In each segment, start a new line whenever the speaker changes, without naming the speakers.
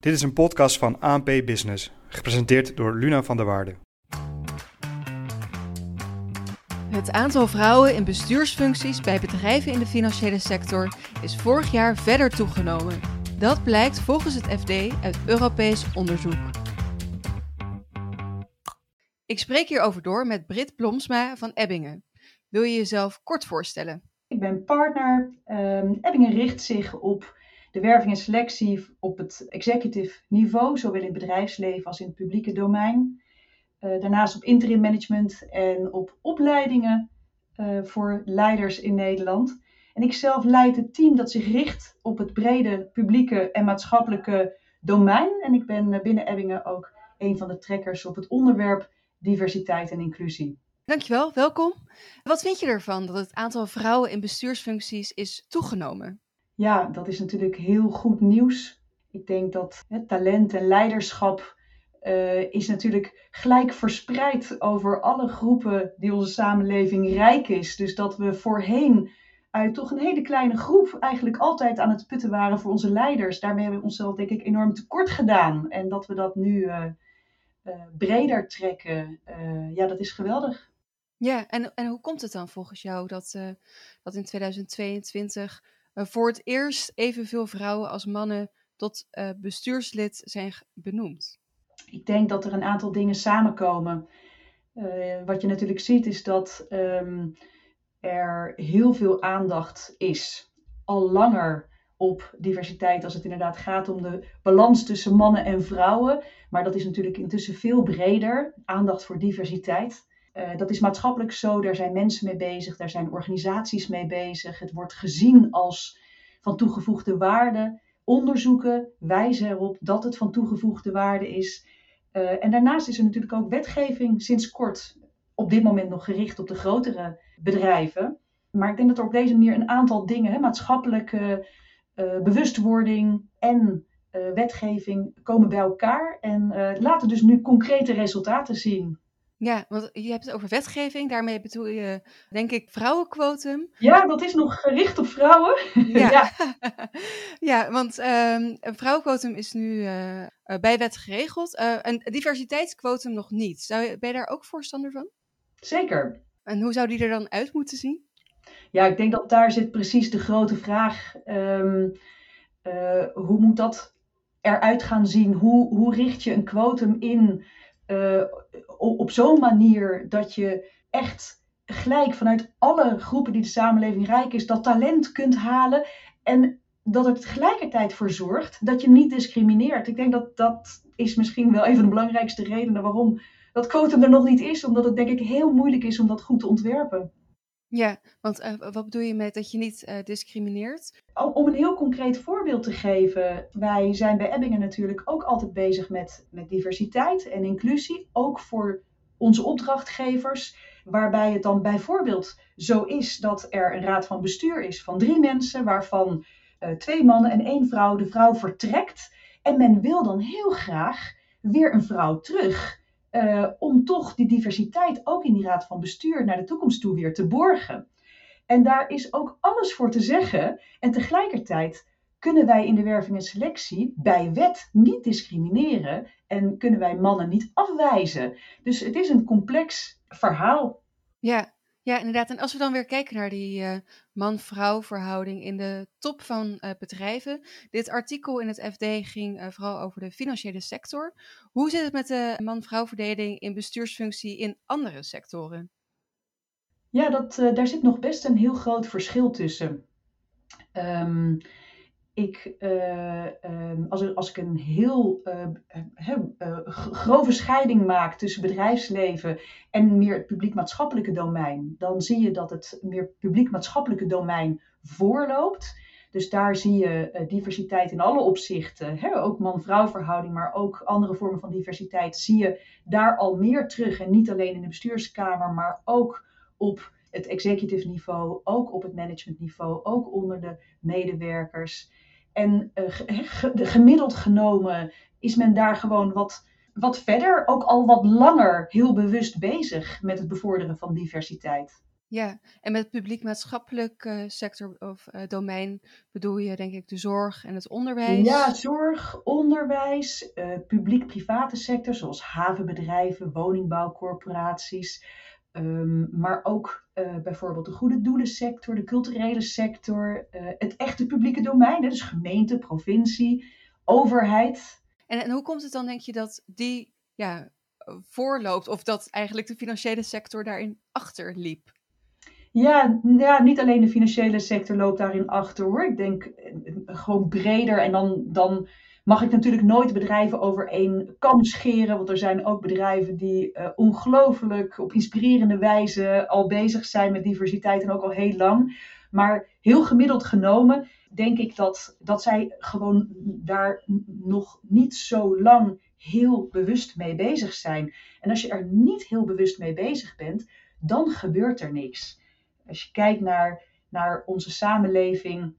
Dit is een podcast van ANP Business, gepresenteerd door Luna van der Waarde.
Het aantal vrouwen in bestuursfuncties bij bedrijven in de financiële sector is vorig jaar verder toegenomen. Dat blijkt volgens het FD uit Europees onderzoek. Ik spreek hierover door met Brit Blomsma van Ebbingen. Wil je jezelf kort voorstellen?
Ik ben partner. Um, Ebbingen richt zich op de werving en selectie op het executive niveau, zowel in het bedrijfsleven als in het publieke domein. Uh, daarnaast op interim management en op opleidingen uh, voor leiders in Nederland. En ik zelf leid het team dat zich richt op het brede publieke en maatschappelijke domein. En ik ben eh, binnen Ebbingen ook een van de trekkers op het onderwerp diversiteit en inclusie.
Dankjewel, welkom. Wat vind je ervan dat het aantal vrouwen in bestuursfuncties is toegenomen?
Ja, dat is natuurlijk heel goed nieuws. Ik denk dat hè, talent en leiderschap uh, is natuurlijk gelijk verspreid over alle groepen die onze samenleving rijk is. Dus dat we voorheen uit toch een hele kleine groep eigenlijk altijd aan het putten waren voor onze leiders. Daarmee hebben we onszelf denk ik enorm tekort gedaan. En dat we dat nu uh, breder trekken, ja, dat is geweldig.
Ja, en, en hoe komt het dan volgens jou dat, dat in 2022 voor het eerst evenveel vrouwen als mannen tot uh, bestuurslid zijn benoemd?
Ik denk dat er een aantal dingen samenkomen. Uh, wat je natuurlijk ziet is dat um, er heel veel aandacht is, al langer op diversiteit als het inderdaad gaat om de balans tussen mannen en vrouwen. Maar dat is natuurlijk intussen veel breder, aandacht voor diversiteit. Uh, dat is maatschappelijk zo, daar zijn mensen mee bezig, daar zijn organisaties mee bezig. Het wordt gezien als van toegevoegde waarde. Onderzoeken wijzen erop dat het van toegevoegde waarde is. Uh, en daarnaast is er natuurlijk ook wetgeving sinds kort op dit moment nog gericht op de grotere bedrijven. Maar ik denk dat er op deze manier een aantal dingen, hè, maatschappelijke uh, bewustwording en wetgeving, komen bij elkaar. En laten dus nu concrete resultaten zien.
Ja, want je hebt het over wetgeving. Daarmee bedoel je, denk ik, vrouwenquotum.
Ja, dat is nog gericht op vrouwen.
Ja, ja. ja want um, een vrouwenquotum is nu uh, bij wet geregeld. Uh, een diversiteitsquotum nog niet. Zou je, ben je daar ook voorstander van?
Zeker.
En hoe zou die er dan uit moeten zien?
Ja, ik denk dat daar zit precies de grote vraag. Um, uh, hoe moet dat eruit gaan zien? Hoe, hoe richt je een quotum in uh, op zo'n manier dat je echt gelijk vanuit alle groepen die de samenleving rijk is, dat talent kunt halen. En dat het tegelijkertijd voor zorgt dat je niet discrimineert. Ik denk dat dat is misschien wel een van de belangrijkste redenen waarom dat quotum er nog niet is. Omdat het denk ik heel moeilijk is om dat goed te ontwerpen.
Ja, want uh, wat bedoel je met dat je niet uh, discrimineert?
Om een heel concreet voorbeeld te geven. Wij zijn bij Ebbingen natuurlijk ook altijd bezig met, met diversiteit en inclusie. Ook voor onze opdrachtgevers. Waarbij het dan bijvoorbeeld zo is dat er een raad van bestuur is van drie mensen. Waarvan uh, twee mannen en één vrouw. De vrouw vertrekt. En men wil dan heel graag weer een vrouw terug. Uh, om toch die diversiteit ook in die raad van bestuur naar de toekomst toe weer te borgen. En daar is ook alles voor te zeggen. En tegelijkertijd kunnen wij in de werving en selectie bij wet niet discrimineren en kunnen wij mannen niet afwijzen. Dus het is een complex verhaal.
Ja, ja, inderdaad. En als we dan weer kijken naar die uh, man-vrouw verhouding in de top van uh, bedrijven. Dit artikel in het FD ging uh, vooral over de financiële sector. Hoe zit het met de man-vrouw verdeling in bestuursfunctie in andere sectoren?
Ja, dat, daar zit nog best een heel groot verschil tussen. Um, ik, uh, um, als, als ik een heel uh, uh, grove scheiding maak tussen bedrijfsleven en meer het publiek-maatschappelijke domein, dan zie je dat het meer publiek-maatschappelijke domein voorloopt. Dus daar zie je diversiteit in alle opzichten, ook man-vrouw verhouding, maar ook andere vormen van diversiteit, zie je daar al meer terug. En niet alleen in de bestuurskamer, maar ook op het executive niveau, ook op het managementniveau, ook onder de medewerkers. En uh, gemiddeld genomen is men daar gewoon wat, wat verder, ook al wat langer, heel bewust bezig met het bevorderen van diversiteit.
Ja, en met publiek-maatschappelijk uh, sector of uh, domein bedoel je denk ik de zorg en het onderwijs?
Ja, zorg, onderwijs, uh, publiek-private sector zoals havenbedrijven, woningbouwcorporaties. Um, maar ook bijvoorbeeld de goede doelensector, de culturele sector, het echte publieke domein, dus gemeente, provincie, overheid.
En, en hoe komt het dan, denk je, dat die ja, voorloopt of dat eigenlijk de financiële sector daarin achterliep?
Ja, ja, niet alleen de financiële sector loopt daarin achter hoor. Ik denk eh, gewoon breder. En dan, dan mag ik natuurlijk nooit bedrijven over één kam scheren. Want er zijn ook bedrijven die uh, ongelooflijk op inspirerende wijze al bezig zijn met diversiteit en ook al heel lang. Maar heel gemiddeld genomen denk ik dat, dat zij gewoon daar nog niet zo lang heel bewust mee bezig zijn. En als je er niet heel bewust mee bezig bent, dan gebeurt er niks. Als je kijkt naar, naar onze samenleving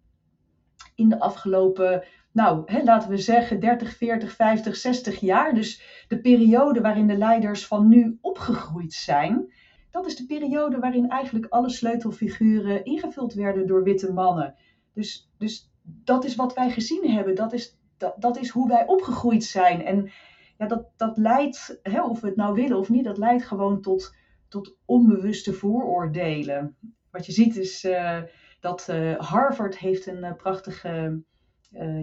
in de afgelopen, nou, hè, laten we zeggen 30, 40, 50, 60 jaar. Dus de periode waarin de leiders van nu opgegroeid zijn. Dat is de periode waarin eigenlijk alle sleutelfiguren ingevuld werden door witte mannen. Dus, dus dat is wat wij gezien hebben. Dat is, dat, dat is hoe wij opgegroeid zijn. En ja, dat, dat leidt, hè, of we het nou willen of niet, dat leidt gewoon tot, tot onbewuste vooroordelen wat je ziet is uh, dat uh, Harvard heeft een uh, prachtige,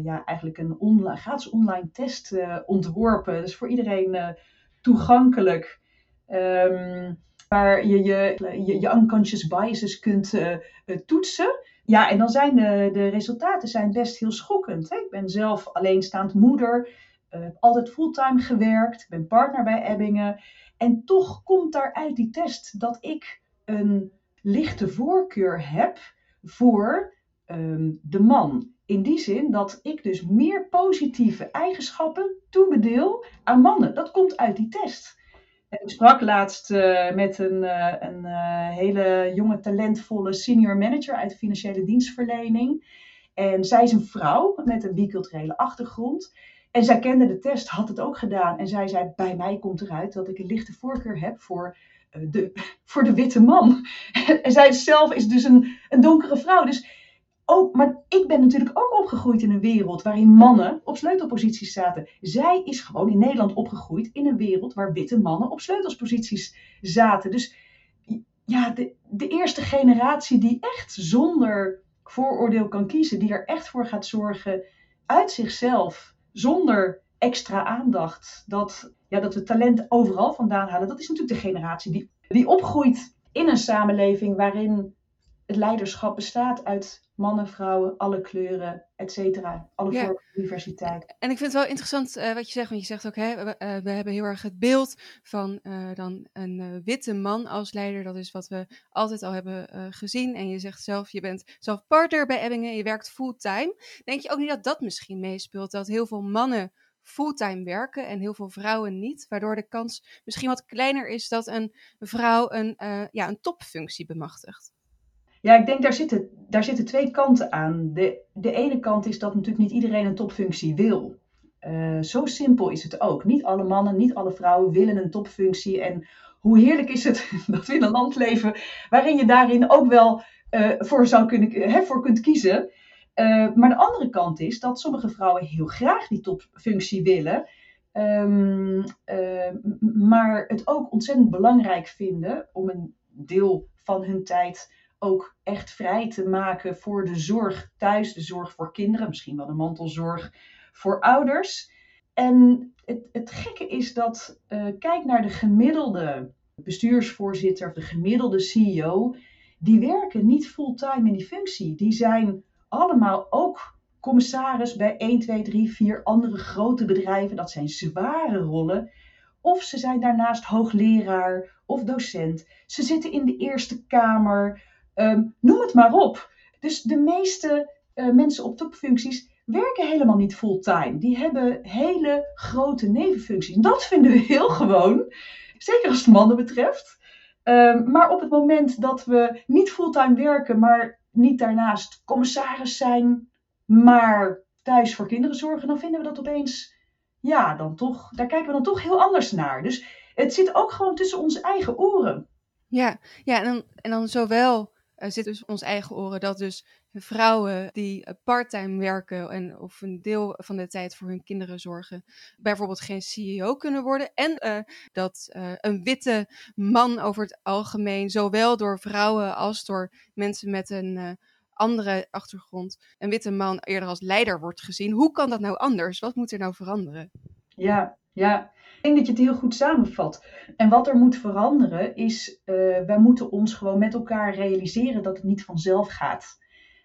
ja, eigenlijk een online, gratis online test ontworpen. Dus voor iedereen toegankelijk. Um, waar je je, je je unconscious biases kunt toetsen. Ja, en dan zijn de, de resultaten zijn best heel schokkend. Hè? Ik ben zelf alleenstaand moeder, heb altijd fulltime gewerkt, ik ben partner bij Ebbingen. En toch komt daar uit die test dat ik een lichte voorkeur heb voor um, de man. In die zin dat ik dus meer positieve eigenschappen toebedeel aan mannen. Dat komt uit die test. Ik sprak laatst uh, met een, uh, een uh, hele jonge, talentvolle senior manager uit financiële dienstverlening. En zij is een vrouw met een biculturele achtergrond. En zij kende de test, had het ook gedaan. En zij zei: Bij mij komt eruit dat ik een lichte voorkeur heb voor eh, de, voor de witte man. en zij zelf is dus een, een donkere vrouw. Dus ook, maar ik ben natuurlijk ook opgegroeid in een wereld waarin mannen op sleutelposities zaten. Zij is gewoon in Nederland opgegroeid in een wereld waar witte mannen op sleutelsposities zaten. Dus ja, de, de eerste generatie die echt zonder vooroordeel kan kiezen, die er echt voor gaat zorgen uit zichzelf, zonder extra aandacht, dat, ja, dat we talent overal vandaan halen. Dat is natuurlijk de generatie die, die opgroeit in een samenleving waarin het leiderschap bestaat uit mannen, vrouwen, alle kleuren, et cetera. Alle ja. vormen van diversiteit.
En ik vind het wel interessant uh, wat je zegt, want je zegt ook, hè, we, uh, we hebben heel erg het beeld van uh, dan een witte man als leider. Dat is wat we altijd al hebben gezien. En je zegt zelf, je bent zelf partner bij Ebbingen, je werkt fulltime. Denk je ook niet dat dat misschien meespeelt? Dat heel veel mannen fulltime werken en heel veel vrouwen niet. Waardoor de kans misschien wat kleiner is dat een vrouw een, ja, een topfunctie bemachtigt.
Ja, ik denk daar zitten, daar zitten twee kanten aan. De, de ene kant is dat natuurlijk niet iedereen een topfunctie wil. Uh, zo simpel is het ook. Niet alle mannen, niet alle vrouwen willen een topfunctie. En hoe heerlijk is het dat we in een land leven waarin je daarin ook wel uh, voor, zou kunnen, hè, voor kunt kiezen. Maar de andere kant is dat sommige vrouwen heel graag die topfunctie willen. Uh, maar het ook ontzettend belangrijk vinden om een deel van hun tijd ook echt vrij te maken voor de zorg thuis, de zorg voor kinderen, misschien wel de mantelzorg voor ouders. En het, het gekke is dat, uh, kijk naar de gemiddelde bestuursvoorzitter of de gemiddelde CEO, die werken niet fulltime in die functie. Die zijn allemaal ook commissaris bij 1, 2, 3, 4 andere grote bedrijven. Dat zijn zware rollen. Of ze zijn daarnaast hoogleraar of docent. Ze zitten in de Eerste Kamer. Um, noem het maar op. Dus de meeste uh, mensen op topfuncties werken helemaal niet fulltime. Die hebben hele grote nevenfuncties. En dat vinden we heel gewoon. Zeker als het mannen betreft. Um, maar op het moment dat we niet fulltime werken, maar niet daarnaast commissaris zijn, maar thuis voor kinderen zorgen, dan vinden we dat opeens, ja, dan toch, daar kijken we dan toch heel anders naar. Dus het zit ook gewoon tussen onze eigen oren.
Ja, ja en, dan, en dan zowel zit dus ons eigen oren dat dus vrouwen die uh, parttime werken en of een deel van de tijd voor hun kinderen zorgen, bijvoorbeeld geen CEO kunnen worden. En uh, dat een witte man over het algemeen, zowel door vrouwen als door mensen met een andere achtergrond, een witte man eerder als leider wordt gezien. Hoe kan dat nou anders? Wat moet er nou veranderen?
Ja, ja. Ik denk dat je het heel goed samenvat. En wat er moet veranderen is, uh, wij moeten ons gewoon met elkaar realiseren dat het niet vanzelf gaat.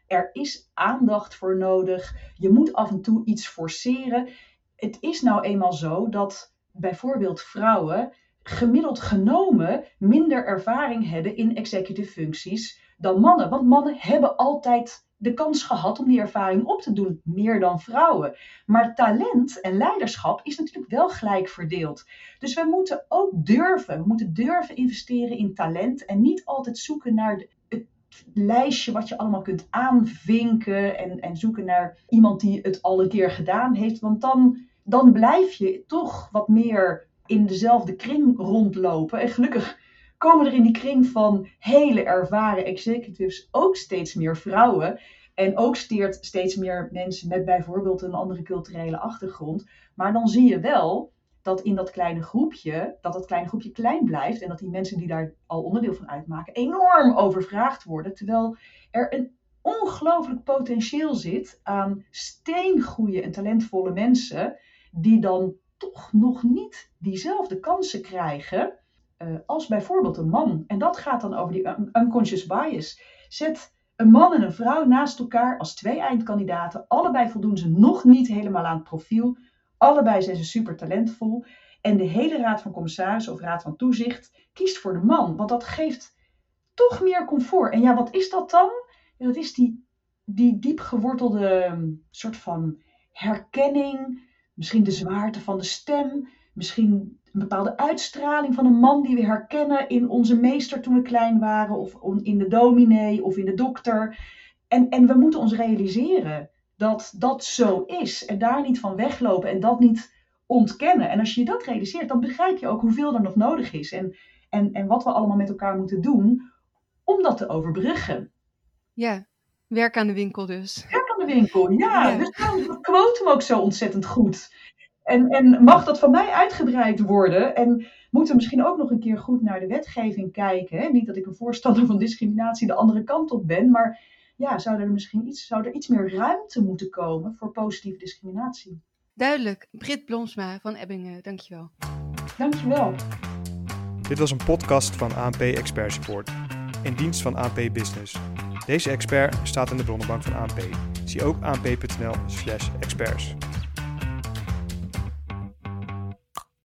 Er is aandacht voor nodig. Je moet af en toe iets forceren. Het is nou eenmaal zo dat bijvoorbeeld vrouwen gemiddeld genomen minder ervaring hebben in executive functies dan mannen. Want mannen hebben altijd de kans gehad om die ervaring op te doen, meer dan vrouwen. Maar talent en leiderschap is natuurlijk wel gelijk verdeeld. Dus we moeten ook durven, we moeten durven investeren in talent en niet altijd zoeken naar het lijstje wat je allemaal kunt aanvinken en, en zoeken naar iemand die het al een keer gedaan heeft. Want dan, dan blijf je toch wat meer in dezelfde kring rondlopen. En gelukkig komen er in die kring van hele ervaren executives ook steeds meer vrouwen. En ook steert steeds meer mensen met bijvoorbeeld een andere culturele achtergrond. Maar dan zie je wel dat in dat kleine groepje, dat dat kleine groepje klein blijft. En dat die mensen die daar al onderdeel van uitmaken, enorm overvraagd worden. Terwijl er een ongelooflijk potentieel zit aan steengoede en talentvolle mensen. Die dan toch nog niet diezelfde kansen krijgen uh, als bijvoorbeeld een man. En dat gaat dan over die unconscious bias. Zet een man en een vrouw naast elkaar als twee eindkandidaten. Allebei voldoen ze nog niet helemaal aan het profiel. Allebei zijn ze super talentvol. En de hele raad van commissarissen of raad van toezicht kiest voor de man. Want dat geeft toch meer comfort. En ja, wat is dat dan? Dat is die, die diep gewortelde um, soort van herkenning. Misschien de zwaarte van de stem. Misschien een bepaalde uitstraling van een man die we herkennen in onze meester toen we klein waren, of in de dominee of in de dokter. En, en we moeten ons realiseren dat dat zo is en daar niet van weglopen en dat niet ontkennen. En als je dat realiseert, dan begrijp je ook hoeveel er nog nodig is en, en, en wat we allemaal met elkaar moeten doen om dat te overbruggen.
Ja, werk aan de winkel dus.
Werk aan de winkel, ja. ja. Dus daarom quote hem ook zo ontzettend goed. En, en mag dat van mij uitgebreid worden? En moeten we misschien ook nog een keer goed naar de wetgeving kijken? Hè? Niet dat ik een voorstander van discriminatie de andere kant op ben, maar ja, zou er misschien iets, zou er iets meer ruimte moeten komen voor positieve discriminatie?
Duidelijk. Brit Blomsma van Ebbingen, dankjewel.
Dankjewel.
Dit was een podcast van ANP Expert Support, in dienst van ANP Business. Deze expert staat in de bronnenbank van ANP. Zie ook anp.nl/experts.